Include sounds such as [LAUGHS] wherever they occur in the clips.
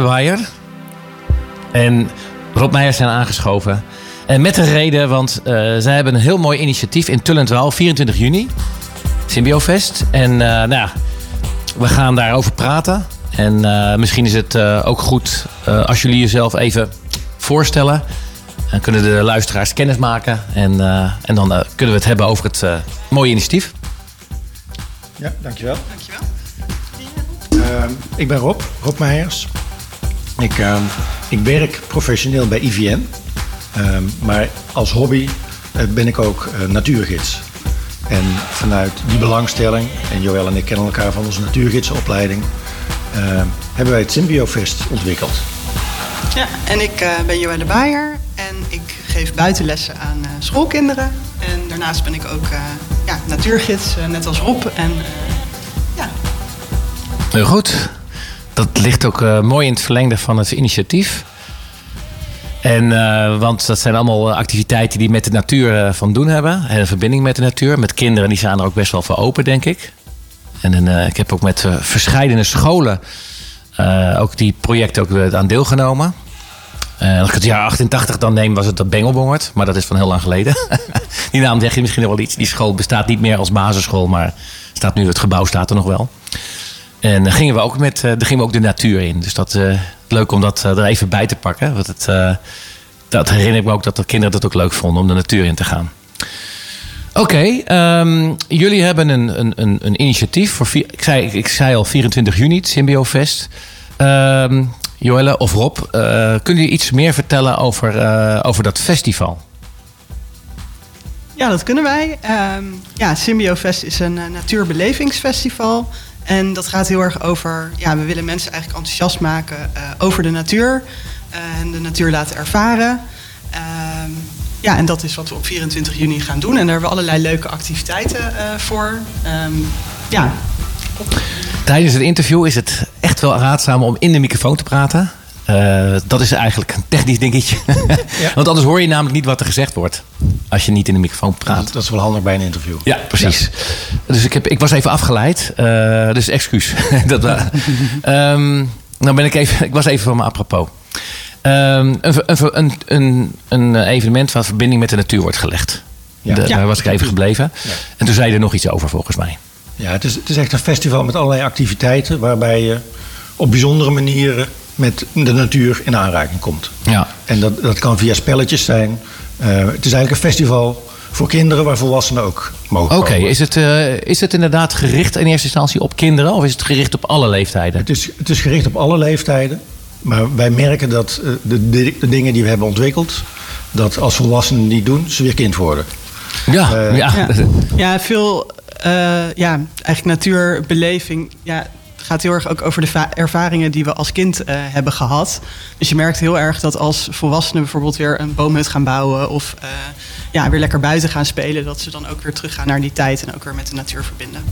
Weijer en Rob Meijers zijn aangeschoven. En met een reden, want uh, zij hebben een heel mooi initiatief in Tullentwaal, 24 juni. Symbiofest. En uh, nou ja, we gaan daarover praten. En uh, misschien is het ook goed als jullie jezelf even voorstellen. Dan kunnen de luisteraars kennis maken. En, en dan kunnen we het hebben over het mooie initiatief. Ja, dankjewel. Dankjewel. ik ben Rob, Rob Meijers. Ik, uh, ik werk professioneel bij IVN. Uh, maar als hobby uh, ben ik ook uh, natuurgids. En vanuit die belangstelling, en Joël en ik kennen elkaar van onze natuurgidsopleiding, hebben wij het Symbiofest ontwikkeld. Ja, en ik ben Joëlle Baaier en ik geef buitenlessen aan schoolkinderen. En daarnaast ben ik ook ja, natuurgids, net als Rob. En, ja. Heel goed. Dat ligt ook uh, mooi in het verlengde van het initiatief. En, uh, want dat zijn allemaal activiteiten die met de natuur van doen hebben. En een verbinding met de natuur. Met kinderen, die zijn er ook best wel voor open, denk ik. En ik heb ook met verschillende scholen ook die projecten ook aan deelgenomen. als ik het jaar 88 dan neem, was het de Bengelbongert. Maar dat is van heel lang geleden. [LAUGHS] die naam zeg je misschien wel iets. Die school bestaat niet meer als basisschool, maar staat nu, het gebouw staat er nog wel. En dan gingen we ook, met, uh, gingen we ook de natuur in. Dus dat uh, leuk om dat uh, er even bij te pakken. Want het, dat herinner ik me ook dat de kinderen dat ook leuk vonden om de natuur in te gaan. Oké, um, jullie hebben een, een, een, een initiatief voor. Vier, ik, zei, ik zei al 24 juni, het Symbiofest. Um, Joelle of Rob, kunnen jullie iets meer vertellen over, over dat festival? Ja, dat kunnen wij. Um, ja, Symbiofest is een natuurbelevingsfestival. En dat gaat heel erg over, ja, we willen mensen eigenlijk enthousiast maken uh, over de natuur. Uh, en de natuur laten ervaren. Uh, ja, en dat is wat we op 24 juni gaan doen. En daar hebben we allerlei leuke activiteiten eh, voor. Um, ja. Tijdens het interview is het echt wel raadzaam om in de microfoon te praten. Uh, dat is eigenlijk een technisch dingetje. [LAUGHS] Ja. Want anders hoor je namelijk niet wat er gezegd wordt. Als je niet in de microfoon praat. Dat, is wel handig bij een interview. Ja, precies. Ja. Dus ik, heb, ik was even afgeleid. Uh, dus excuus. [LAUGHS] dat, um, nou ben ik even... Ik was even van mijn apropos. Um, een, een, een, een, evenement waar verbinding met de natuur wordt gelegd. Ja. De, daar was ik even gebleven. En toen zei je er nog iets over volgens mij. Ja, het is, het is echt een festival met allerlei activiteiten... waarbij je op bijzondere manieren met de natuur in aanraking komt. Ja. En dat, dat kan via spelletjes zijn. Uh, het is eigenlijk een festival voor kinderen waar volwassenen ook mogen Oké, is, het, uh, is het inderdaad gericht in eerste instantie op kinderen of is het gericht op alle leeftijden? Het is, het is gericht op alle leeftijden. Maar wij merken dat uh, de, de, de, dingen die we hebben ontwikkeld, dat als volwassenen die doen, ze weer kind worden. Ja, ja. ja. ja veel ja, eigenlijk natuurbeleving. Ja, gaat heel erg ook over de ervaringen die we als kind uh, hebben gehad. Dus je merkt heel erg dat als volwassenen bijvoorbeeld weer een boomhut gaan bouwen of uh, ja, weer lekker buiten gaan spelen, dat ze dan ook weer teruggaan naar die tijd en ook weer met de natuur verbinden.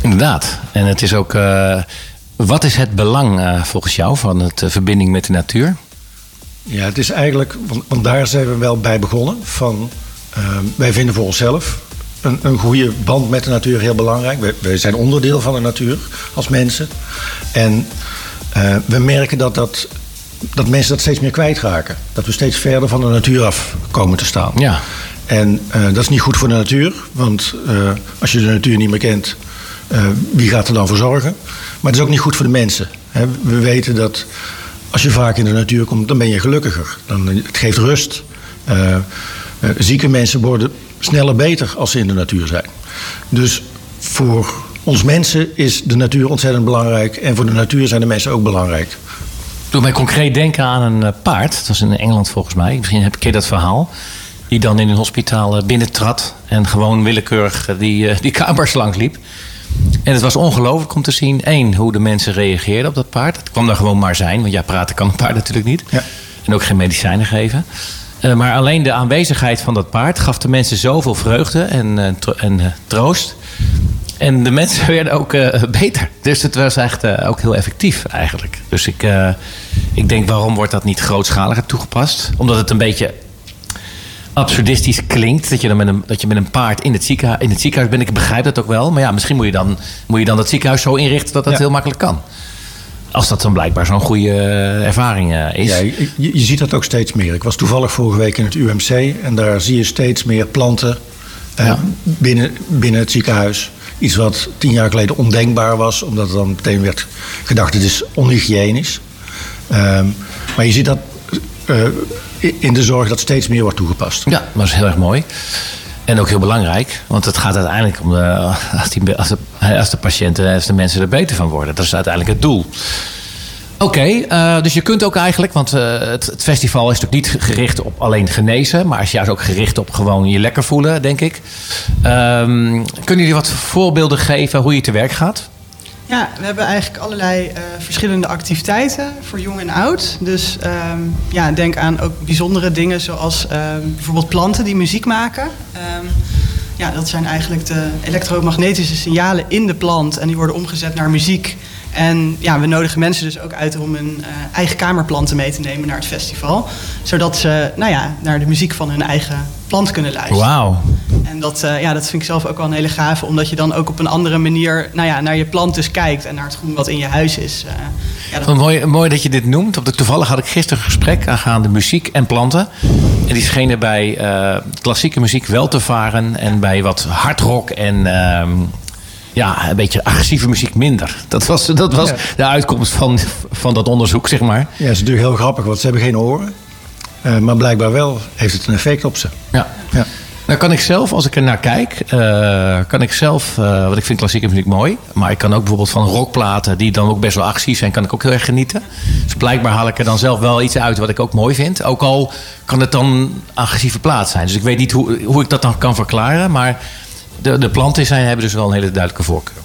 Inderdaad. En het is ook. Uh, wat is het belang volgens jou van het verbinding met de natuur? Ja, het is eigenlijk, want, want daar zijn we wel bij begonnen. Van, wij vinden voor onszelf een, een goede band met de natuur heel belangrijk. We, we zijn onderdeel van de natuur als mensen. En uh, we merken dat, dat, dat mensen dat steeds meer kwijtraken. Dat we steeds verder van de natuur af komen te staan. Ja. En uh, dat is niet goed voor de natuur. Want uh, als je de natuur niet meer kent, wie gaat er dan voor zorgen? Maar het is ook niet goed voor de mensen. Hè? We weten dat als je vaak in de natuur komt, dan ben je gelukkiger. Dan, het geeft rust. Zieke mensen worden sneller beter als ze in de natuur zijn. Dus voor ons mensen is de natuur ontzettend belangrijk. En voor de natuur zijn de mensen ook belangrijk. Doe mij concreet denken aan een eh, paard. Dat was in Engeland volgens mij. Misschien heb ik dat verhaal. Die dan in een hospitaal eh, binnentrad. En gewoon willekeurig eh, die, die kamers langs liep. En het was ongelooflijk om te zien. één, hoe de mensen reageerden op dat paard. Het kwam daar gewoon maar zijn. Want ja, praten kan een paard natuurlijk niet. Ja. En ook geen medicijnen geven. Uh, maar alleen de aanwezigheid van dat paard gaf de mensen zoveel vreugde en, uh, en uh, troost. En de mensen [LAUGHS] werden ook beter. Dus het was echt ook heel effectief eigenlijk. Dus ik, ik denk, waarom wordt dat niet grootschaliger toegepast? Omdat het een beetje absurdistisch klinkt. Dat je, dan met een, dat je met een paard in het, ziekenhuis, in het ziekenhuis bent. Ik begrijp dat ook wel. Maar ja, misschien moet je dan, moet je dan dat ziekenhuis zo inrichten dat dat ja. heel makkelijk kan. Als dat dan blijkbaar zo'n goede ervaring is. Ja, je, je, ziet dat ook steeds meer. Ik was toevallig vorige week in het UMC en daar zie je steeds meer planten binnen, binnen het ziekenhuis. Iets wat tien jaar geleden ondenkbaar was, omdat er dan meteen werd gedacht: het is onhygiënisch. Ehm, maar je ziet dat in de zorg dat steeds meer wordt toegepast. Ja, dat is heel erg mooi. En ook heel belangrijk, want het gaat uiteindelijk om de, als, die, als, de, als de patiënten, als de mensen er beter van worden. Dat is uiteindelijk het doel. Oké, uh, dus je kunt ook eigenlijk, want het, het, festival is natuurlijk niet gericht op alleen genezen, maar is juist ook gericht op gewoon je lekker voelen, denk ik. Um, kunnen jullie wat voorbeelden geven hoe je te werk gaat? Ja, we hebben eigenlijk allerlei uh, verschillende activiteiten voor jong en oud. Dus um, ja, denk aan ook bijzondere dingen zoals um, bijvoorbeeld planten die muziek maken. Um, ja, dat zijn eigenlijk de elektromagnetische signalen in de plant en die worden omgezet naar muziek. En ja, we nodigen mensen dus ook uit om hun uh, eigen kamerplanten mee te nemen naar het festival. Zodat ze nou ja, naar de muziek van hun eigen plant kunnen luisteren. Wauw. En dat, uh, ja, dat vind ik zelf ook wel een hele gave, omdat je dan ook op een andere manier nou ja, naar je plant dus kijkt en naar het groen wat in je huis is. Uh, ja, dat... mooi, mooi dat je dit noemt. Op de, toevallig had ik gisteren een gesprek aangaande muziek en planten. En die schenen bij klassieke muziek wel te varen en bij wat hardrock en ehm, ja, een beetje agressieve muziek minder. Dat was, dat was ja. de uitkomst van, van dat onderzoek, zeg maar. Ja, dat is natuurlijk heel grappig, want ze hebben geen oren. Uh, maar blijkbaar wel heeft het een effect op ze. Ja. ja. Nou kan ik zelf, als ik er naar kijk, uh, kan ik zelf, uh, want ik vind klassieke muziek mooi. Maar ik kan ook bijvoorbeeld van rockplaten, die dan ook best wel agressief zijn, kan ik ook heel erg genieten. Dus blijkbaar haal ik er dan zelf wel iets uit wat ik ook mooi vind. Ook al kan het dan agressieve plaat zijn. Dus ik weet niet hoe, hoe ik dat dan kan verklaren. Maar de, de planten zijn, hebben dus wel een hele duidelijke voorkeur.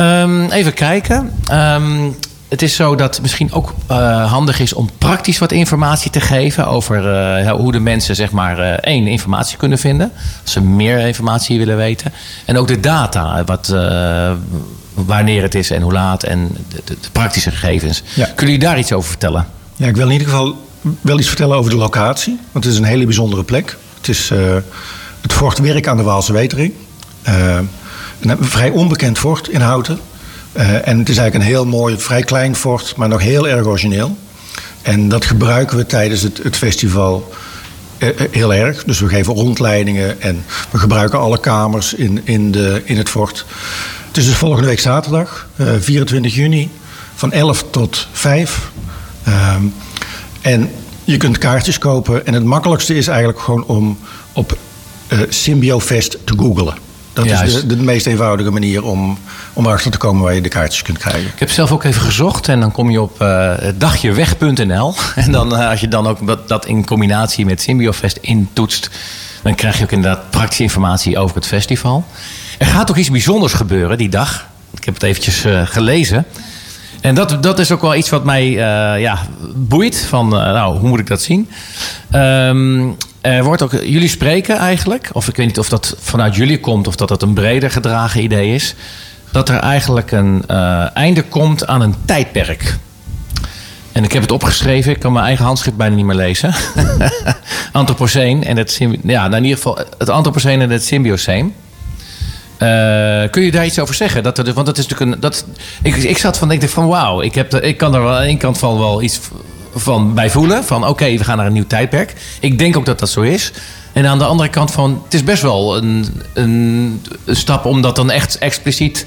Um, even kijken. Um, het is zo dat het misschien ook uh, handig is om praktisch wat informatie te geven over uh, hoe de mensen, zeg maar, uh, één, informatie kunnen vinden. Als ze meer informatie willen weten. En ook de data, wat, wanneer het is en hoe laat en de, de, de praktische gegevens. Ja. Kunnen jullie daar iets over vertellen? Ja, ik wil in ieder geval wel iets vertellen over de locatie. Want het is een hele bijzondere plek. Het is het Fort Werk aan de Waalse Wetering. een vrij onbekend fort in Houten. Uh, en het is eigenlijk een heel mooi, vrij klein fort, maar nog heel erg origineel. En dat gebruiken we tijdens het, het festival uh, heel erg. Dus we geven rondleidingen en we gebruiken alle kamers in, in, de, in het fort. Het is dus volgende week zaterdag, uh, 24 juni, van 11 tot 5. Um, en je kunt kaartjes kopen. En het makkelijkste is eigenlijk gewoon om op Symbiofest te googlen. Dat Juist. is de, de, meest eenvoudige manier om, om erachter te komen waar je de kaartjes kunt krijgen. Ik heb zelf ook even gezocht en dan kom je op uh, dagjeweg.nl. [LAUGHS] En dan, uh, als je dan ook dat, dat in combinatie met Symbiofest intoetst, dan krijg je ook inderdaad praktische informatie over het festival. Er gaat ook iets bijzonders gebeuren die dag. Ik heb het eventjes uh, gelezen. En dat, dat is ook wel iets wat mij uh, ja, boeit. Van, uh, nou, hoe moet ik dat zien? Um, wordt ook, jullie spreken eigenlijk, of ik weet niet of dat vanuit jullie komt of dat dat een breder gedragen idee is, dat er eigenlijk een uh, einde komt aan een tijdperk. En ik heb het opgeschreven, ik kan mijn eigen handschrift bijna niet meer lezen. [LAUGHS] Anthropoceen en het, ja, nou in ieder geval het Anthropoceen en het Symbioceen. Uh, kun je daar iets over zeggen? Dat er, want dat is natuurlijk een. Dat, ik, ik zat van, ik van wauw, ik, heb, ik kan er wel aan één kant van wel iets van bij voelen. Van oké, okay, we gaan naar een nieuw tijdperk. Ik denk ook dat dat zo is. En aan de andere kant van, het is best wel een, een, een stap om dat dan echt expliciet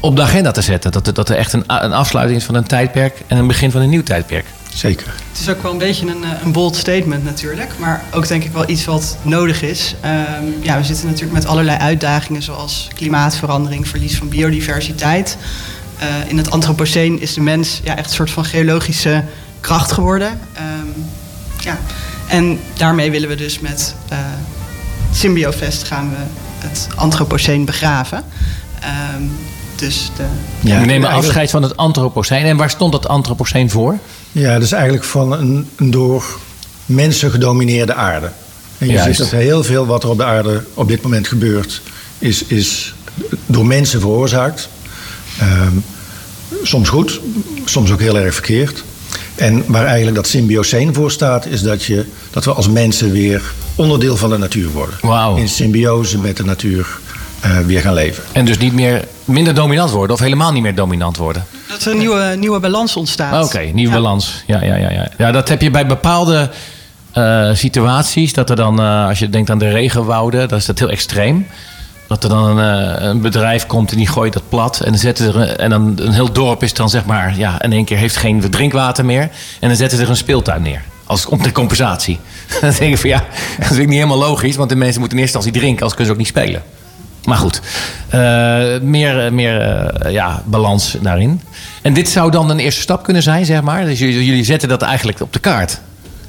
op de agenda te zetten. Dat, dat er echt een, een afsluiting is van een tijdperk en een begin van een nieuw tijdperk. Zeker. Het is ook wel een beetje een, een bold statement natuurlijk. Maar ook denk ik wel iets wat nodig is. Um, ja, we zitten natuurlijk met allerlei uitdagingen zoals klimaatverandering, verlies van biodiversiteit. Uh, in het Anthropoceen is de mens ja, echt een soort van geologische kracht geworden. Um, ja. En daarmee willen we dus met uh, Symbiofest gaan we het Anthropoceen begraven. Um, dus de, ja, we nemen afscheid van het Anthropoceen. En waar stond dat Anthropoceen voor? Ja, dat is eigenlijk van een, een door mensen gedomineerde aarde. En je Juist. ziet dat heel veel wat er op de aarde op dit moment gebeurt, is, is door mensen veroorzaakt. Um, soms goed, soms ook heel erg verkeerd. En waar eigenlijk dat symbioseen voor staat, is dat, je, dat we als mensen weer onderdeel van de natuur worden. Wow. In symbiose met de natuur eh, weer gaan leven. En dus niet meer minder dominant worden of helemaal niet meer dominant worden. Dat er een nieuwe, nieuwe balans ontstaat. Oké, nieuwe Ja. balans. Ja, ja, ja, ja. ja, dat heb je bij bepaalde eh, situaties. Dat er dan, eh, als je denkt aan de regenwouden, dat is dat heel extreem. Dat er dan een, eh, een bedrijf komt en die gooit dat plat. En, dan zetten er, een- en dan een heel dorp is dan zeg maar, ja, in één keer heeft geen drinkwater meer. En dan zetten ze er een speeltuin neer. Als om de compensatie. [LAUGHS] dan denk ik van ja, dat is niet helemaal logisch. Want de mensen moeten in eerste instantie drinken, anders kunnen ze ook niet spelen. Maar goed, eh, meer, meer eh, ja, balans daarin. En dit zou dan een eerste stap kunnen zijn, zeg maar. Dus jullie zetten dat eigenlijk op de kaart.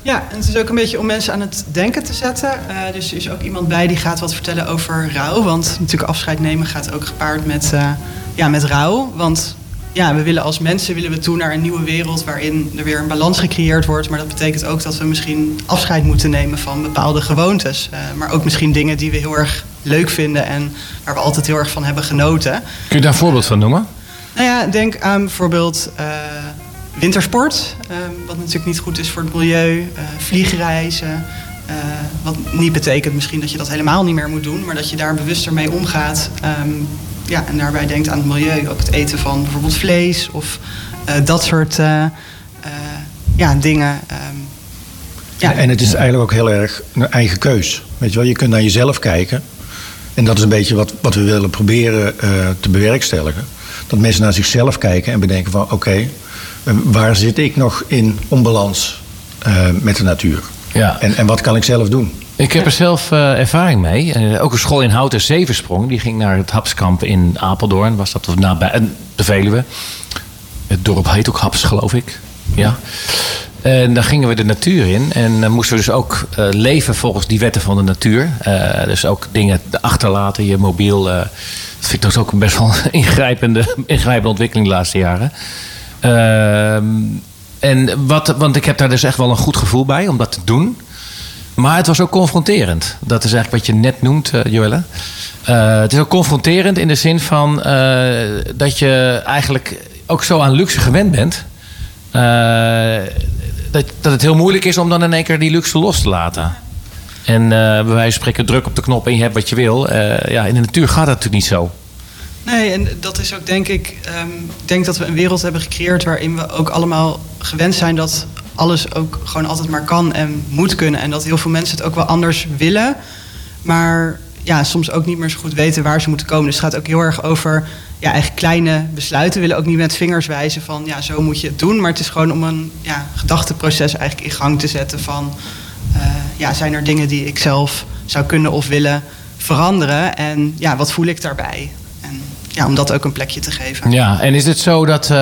Ja, en het is ook een beetje om mensen aan het denken te zetten. Eh, dus er is ook iemand bij die gaat wat vertellen over rouw. Want natuurlijk afscheid nemen gaat ook gepaard met, eh, ja, met rouw. Want ja, we willen als mensen willen we toe naar een nieuwe wereld... waarin er weer een balans gecreëerd wordt. Maar dat betekent ook dat we misschien afscheid moeten nemen van bepaalde gewoontes. Eh, maar ook misschien dingen die we heel erg leuk vinden... en waar we altijd heel erg van hebben genoten. Kun je daar een voorbeeld van noemen? Nou ja, denk aan bijvoorbeeld wintersport. eh, wat natuurlijk niet goed is voor het milieu. eh, vliegreizen. eh, wat niet betekent misschien dat je dat helemaal niet meer moet doen. Maar dat je daar bewuster mee omgaat. Ehm, ja, en daarbij denkt aan het milieu. Ook het eten van bijvoorbeeld vlees. Of eh, dat soort eh, eh, ja, dingen. Ehm, ja. En het is eigenlijk ook heel erg een eigen keus. Weet je wel, je kunt naar jezelf kijken. En dat is een beetje wat, wat we willen proberen eh, te bewerkstelligen. Dat mensen naar zichzelf kijken en bedenken van oké, waar zit ik nog in onbalans eh, met de natuur? Ja. En, en wat kan ik zelf doen? Ik heb er zelf eh, ervaring mee. Eh, ook een school in Houten Zevensprong. Die ging naar het Hapskamp in Apeldoorn. Was dat of nabij eh, de Veluwe. Het dorp heet ook Haps, geloof ik. Ja. En dan gingen we de natuur in. En dan moesten we dus ook leven volgens die wetten van de natuur. Dus ook dingen achterlaten, je mobiel. eh, dat vind ik dus ook een best wel een ingrijpende, ingrijpende ontwikkeling de laatste jaren. Ehm, en wat, want ik heb daar dus echt wel een goed gevoel bij om dat te doen. Maar het was ook confronterend. Dat is eigenlijk wat je net noemt, eh, Joelle. Eh, het is ook confronterend in de zin van eh, dat je eigenlijk ook zo aan luxe gewend bent. dat, dat het heel moeilijk is om dan in één keer die luxe los te laten. En bij wijze van spreken druk op de knop en je hebt wat je wil. Ja, in de natuur gaat dat natuurlijk niet zo. Nee, en dat is ook denk ik. ehm, ik denk dat we een wereld hebben gecreëerd waarin we ook allemaal gewend zijn dat alles ook gewoon altijd maar kan en moet kunnen. En dat heel veel mensen het ook wel anders willen. Maar ja, soms ook niet meer zo goed weten waar ze moeten komen. Dus het gaat ook heel erg over ja, eigenlijk kleine besluiten. We willen ook niet met vingers wijzen van ja, zo moet je het doen. Maar het is gewoon om een ja, gedachteproces eigenlijk in gang te zetten van eh, ja, zijn er dingen die ik zelf zou kunnen of willen veranderen? En ja, wat voel ik daarbij? Ja, om dat ook een plekje te geven. Ja, en is het zo dat.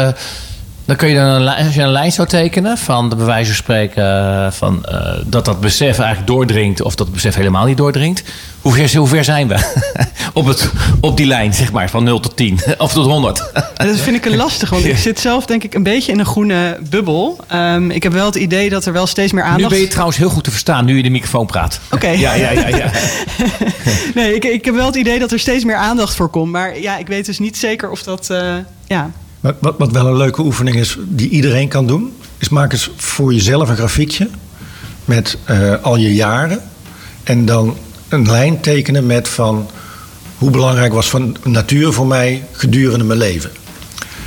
Dan kun je dan een, als je een lijn zou tekenen van de bewijzen spreken eh, van eh, dat dat besef eigenlijk doordringt of dat het besef helemaal niet doordringt. Hoe ver, hoe ver zijn we [LAUGHS] op, het, op die lijn, zeg maar, van 0 tot 10 [LAUGHS] of tot 100? [LAUGHS] En dat vind ik een lastig, want ik zit zelf denk ik een beetje in een groene bubbel. Ehm, ik heb wel het idee dat er wel steeds meer aandacht... Nu ben je trouwens heel goed te verstaan nu je de microfoon praat. Oké. Ja, ja, ja. ja. Nee, ik, ik heb wel het idee dat er steeds meer aandacht voor komt. Maar ja, ik weet dus niet zeker of dat... eh, ja. Wat, wat, wel een leuke oefening is, die iedereen kan doen, is maak eens voor jezelf een grafiekje met eh, al je jaren. En dan een lijn tekenen met van hoe belangrijk was van natuur voor mij gedurende mijn leven.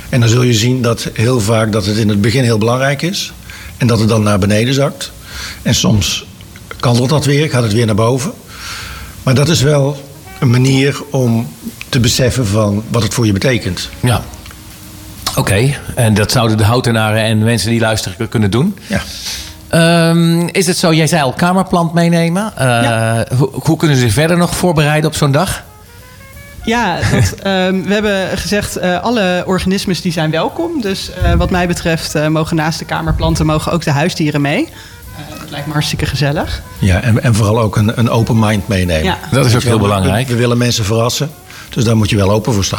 En dan zul je zien dat heel vaak dat het in het begin heel belangrijk is. En dat het dan naar beneden zakt. En soms kantelt dat weer, gaat het weer naar boven. Maar dat is wel een manier om te beseffen van wat het voor je betekent. Ja. Oké, en dat zouden de houtenaren en mensen die luisteren kunnen doen. Ja. Ehm, is het zo, jij zei al kamerplant meenemen. Eh, Ja. hoe, hoe kunnen ze zich verder nog voorbereiden op zo'n dag? Ja, dat, [LAUGHS] ehm, we hebben gezegd uh, alle organismes die zijn welkom. Dus uh, wat mij betreft uh, mogen naast de kamerplanten mogen ook de huisdieren mee. Uh, dat lijkt me hartstikke gezellig. Ja, en, en vooral ook een, een open mind meenemen. Ja. Dat is ook heel belangrijk. We, we willen mensen verrassen, dus daar moet je wel open voor staan.